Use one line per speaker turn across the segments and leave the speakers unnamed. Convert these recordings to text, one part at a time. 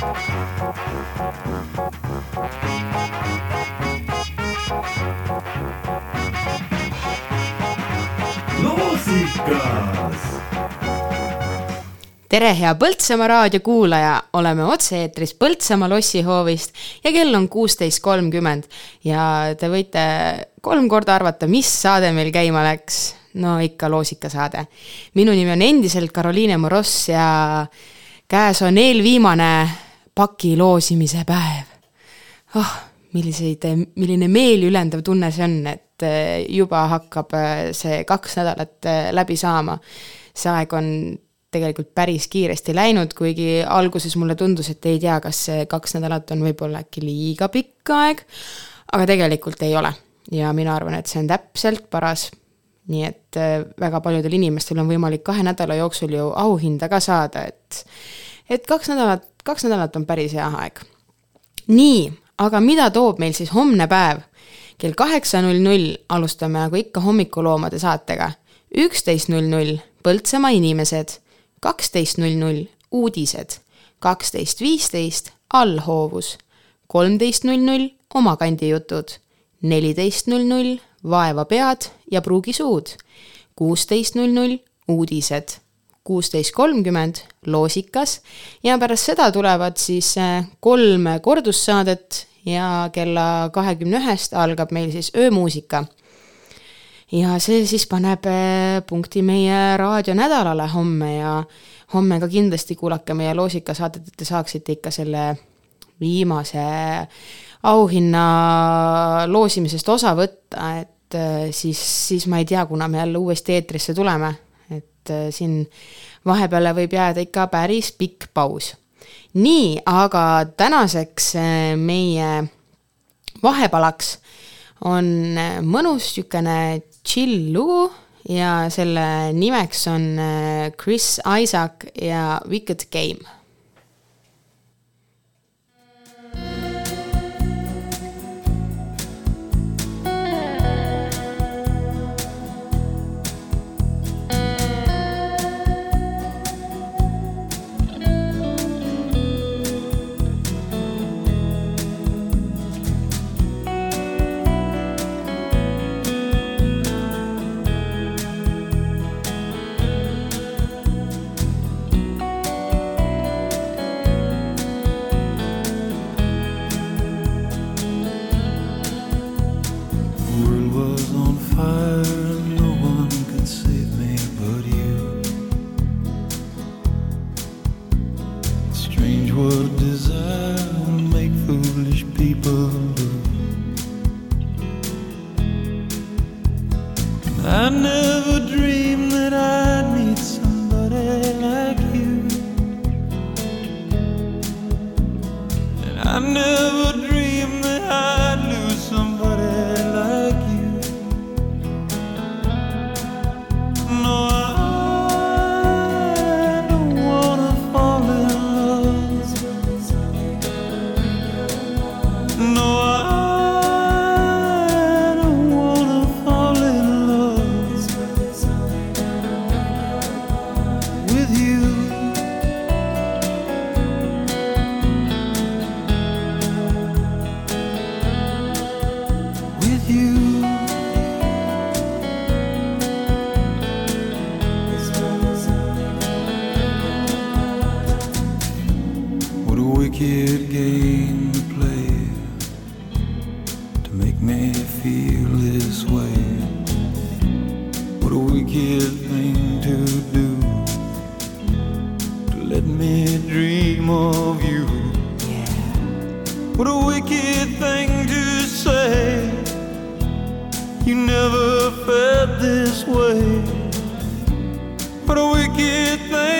loosikas
tere, hea Põltsamaa raadiokuulaja, oleme otse-eetris Põltsamaa lossihoovist ja kell on kuusteist kolmkümmend ja te võite kolm korda arvata, mis saade meil käima läks. no ikka loosikasaade. minu nimi on endiselt Karoliine Moross ja käes on eelviimane paki loosimise päev. oh, milliseid, milline meeliülendav tunne see on, et juba hakkab see kaks nädalat läbi saama. see aeg on tegelikult päris kiiresti läinud, kuigi alguses mulle tundus, et ei tea, kas see kaks nädalat on võib-olla äkki liiga pikk aeg, aga tegelikult ei ole. ja mina arvan, et see on täpselt paras. nii et väga paljudel inimestel on võimalik kahe nädala jooksul ju auhinda ka saada, et et kaks nädalat, kaks nädalat on päris hea aeg. nii, aga mida toob meil siis homne päev? kell kaheksa null null alustame nagu ikka hommikuloomade saatega. üksteist null null Põltsamaa inimesed kaksteist null null uudised, kaksteist viisteist allhoovus, kolmteist null null omakandi jutud, neliteist null null vaeva pead ja pruugi suud, kuusteist null null uudised, kuusteist kolmkümmend loosikas. Ja pärast seda tulevad siis äh, kolm kordussaadet ja kella kahekümne ühest algab meil siis öömuusika. Ja see siis paneb äh, punkti meie raadionädalale homme ja homme ka kindlasti kuulake meie loosikasaadet, et te saaksite ikka selle viimase auhinna loosimisest osa võtta, et äh, siis, siis ma ei tea, kuna me jälle uuesti eetrisse tuleme, et äh, siin vahepeale võib jääda ikka päris pikk paus. nii, aga tänaseks meie vahepalaks on mõnus niisugune chill lugu ja selle nimeks on äh, Chris Isaac ja Wicked Game
wicked game to play to make me feel this way. What a wicked thing to do to let me dream of you. What a wicked thing to say. You never felt this way. What a wicked thing.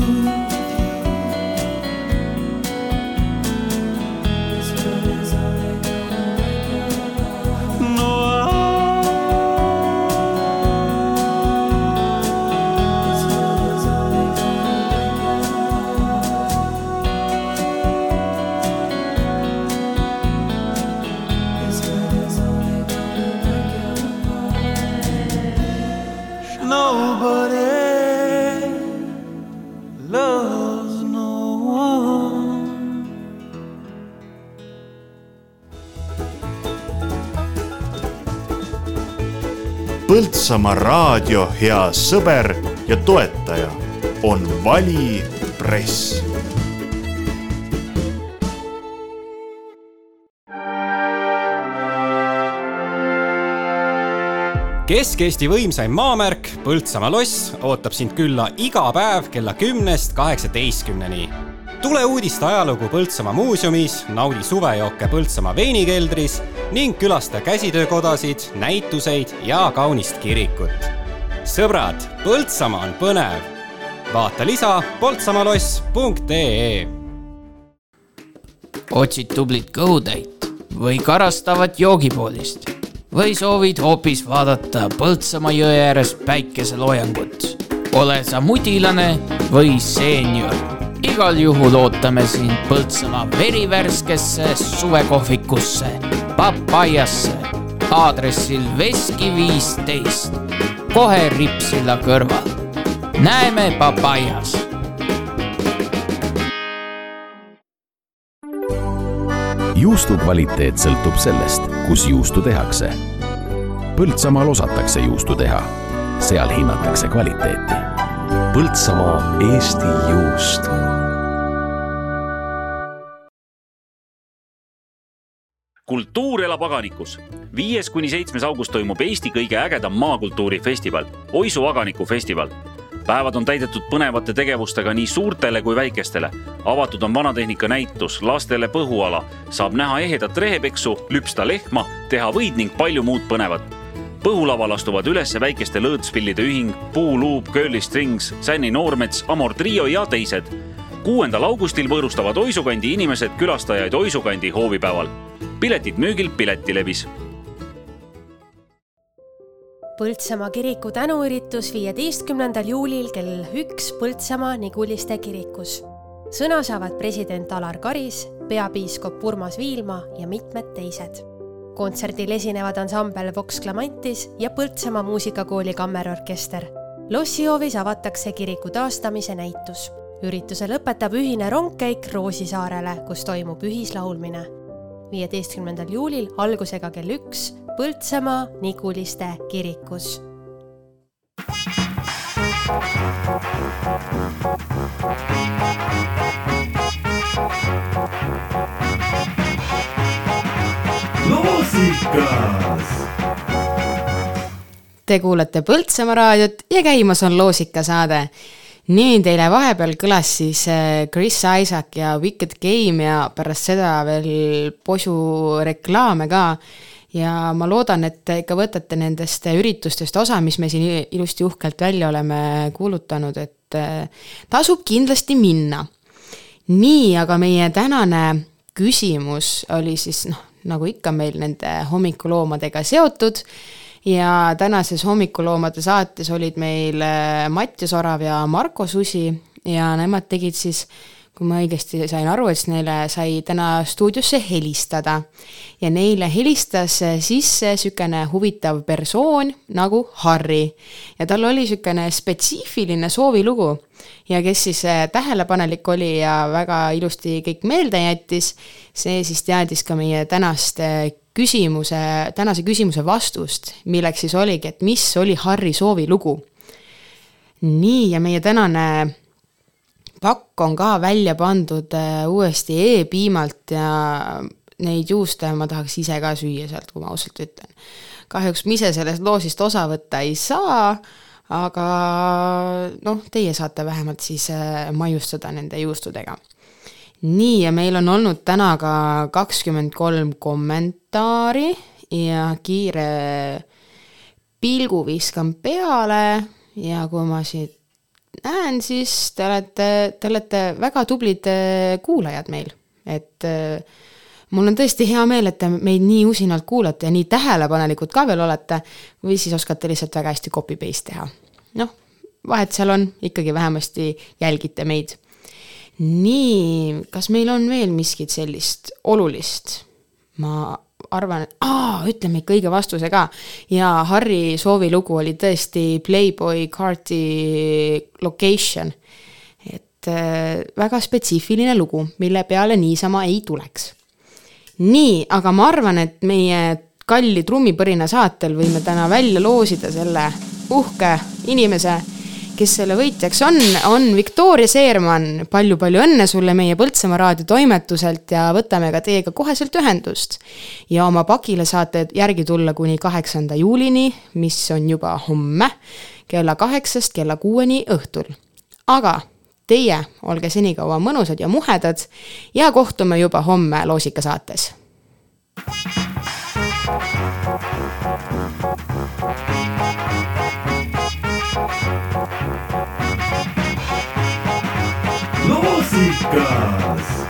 Põltsamaa raadio hea sõber ja toetaja on Vali Press
Kesk-Eesti võimsaim maamärk Põltsamaa loss ootab sind külla iga päev kella kümnest kaheksateistkümneni. tule uudiste ajalugu Põltsamaa muuseumis, naudi suvejooke Põltsamaa veinikeldris ning külasta käsitöökodasid, näituseid ja kaunist kirikut. sõbrad, Põltsamaa on põnev. vaata lisa poltsamaloss.ee
otsid tublit kõhutäit või karastavat joogipoolist või soovid hoopis vaadata Põltsamaa jõe ääres päikeseloojangut. ole sa mudilane või seenior, igal juhul ootame sind Põltsamaa verivärskesse suvekohvikusse, Papajasse, aadressil Veski viisteist, kohe Ripsilla kõrval. näeme Papajas
juustu kvaliteet sõltub sellest, kus juustu tehakse. Põltsamaal osatakse juustu teha, seal hinnatakse kvaliteeti.
Põltsamaa Eesti juust
kultuur elab aganikus. viies kuni seitsmes august toimub Eesti kõige ägedam maakultuurifestival, Oisu aganiku festival. päevad on täidetud põnevate tegevustega nii suurtele kui väikestele. avatud on vanatehnika näitus, lastele põhuala, saab näha ehedat rehepeksu, lüpsta lehma, teha võid ning palju muud põnevat. põhulaval astuvad üles väikeste lõõtspillide ühing, Puuluup, Curly Strings, Sänni Noormets, Amor Trio ja teised kuuendal augustil võõrustavad Oisukandi inimesed külastajaid Oisukandi hoovipäeval. Piletid müügil Piletilevis
Põltsamaa kiriku tänuüritus viieteistkümnendal juulil kell üks Põltsamaa Niguliste kirikus. sõna saavad president Alar Karis, peapiiskop Urmas Viilma ja mitmed teised. kontserdil esinevad ansambel Vox Clamantis ja Põltsamaa muusikakooli kammerorkester. lossihoovis avatakse kiriku taastamise näitus. ürituse lõpetab ühine rongkäik Roosisaarele, kus toimub ühislaulmine. Viieteistkümnendal juulil algusega kell üks Põltsamaa Niguliste kirikus.
loosikas.
Te kuulate Põltsamaa raadiot ja käimas on loosikasaade. Nii teile vahepeal kõlas siis äh, Chris Isaac ja Wicked Game ja pärast seda veel posu reklaame ka. ja ma loodan, et te ikka võtate nendest üritustest osa, mis me siin ilusti uhkelt välja oleme kuulutanud, et äh, tasub kindlasti minna. nii, aga meie tänane küsimus oli siis noh, nagu ikka meil nende hommikuloomadega seotud ja tänases hommikuloomade saates olid meil äh, Mattias Orav ja Marko Susi ja nemad tegid siis, kui ma õigesti sain aru, et siis neile sai täna stuudiosse helistada. ja neile helistas sisse niisugune huvitav persoon nagu Harri ja tal oli niisugune spetsiifiline soovilugu ja kes siis äh, tähelepanelik oli ja väga ilusti kõik meelde jättis, see siis teadis ka meie tänast äh, küsimuse, tänase küsimuse vastust, milleks siis oligi, et mis oli Harri soovilugu. nii, ja meie tänane pakk on ka välja pandud äh, uuesti e-piimalt ja neid juuste ma tahaks ise ka süüa sealt, kui ma ausalt ütlen. kahjuks ma ise sellest loosist osa võtta ei saa, aga noh, teie saate vähemalt siis äh, maiustada nende juustudega nii, ja meil on olnud täna ka kakskümmend kolm kommentaari ja kiire pilgu viskan peale ja kui ma siit näen, siis te olete, te olete väga tublid äh, kuulajad meil, et äh, mul on tõesti hea meel, et te meid nii usinalt kuulate ja nii tähelepanelikud ka veel olete, või siis oskate lihtsalt väga hästi copy-paste teha. noh, vahet seal on, ikkagi vähemasti jälgite meid nii, kas meil on veel miskit sellist olulist? ma arvan, et aa, ütleme ikka õige vastuse ka. ja Harri soovilugu oli tõesti Playboy Carti Location. et äh, väga spetsiifiline lugu, mille peale niisama ei tuleks. nii, aga ma arvan, et meie kalli trummipõrina saatel võime täna välja loosida selle uhke inimese kes selle võitjaks on, on Viktoria Seerman palju,. palju-palju õnne sulle meie Põltsamaa raadiotoimetuselt ja võtame ka teiega koheselt ühendust. ja oma pakile saate järgi tulla kuni kaheksanda juulini, mis on juba homme, kella kaheksast kella kuueni õhtul. aga teie olge senikaua mõnusad ja muhedad ja kohtume juba homme Loosika saates.
Músicas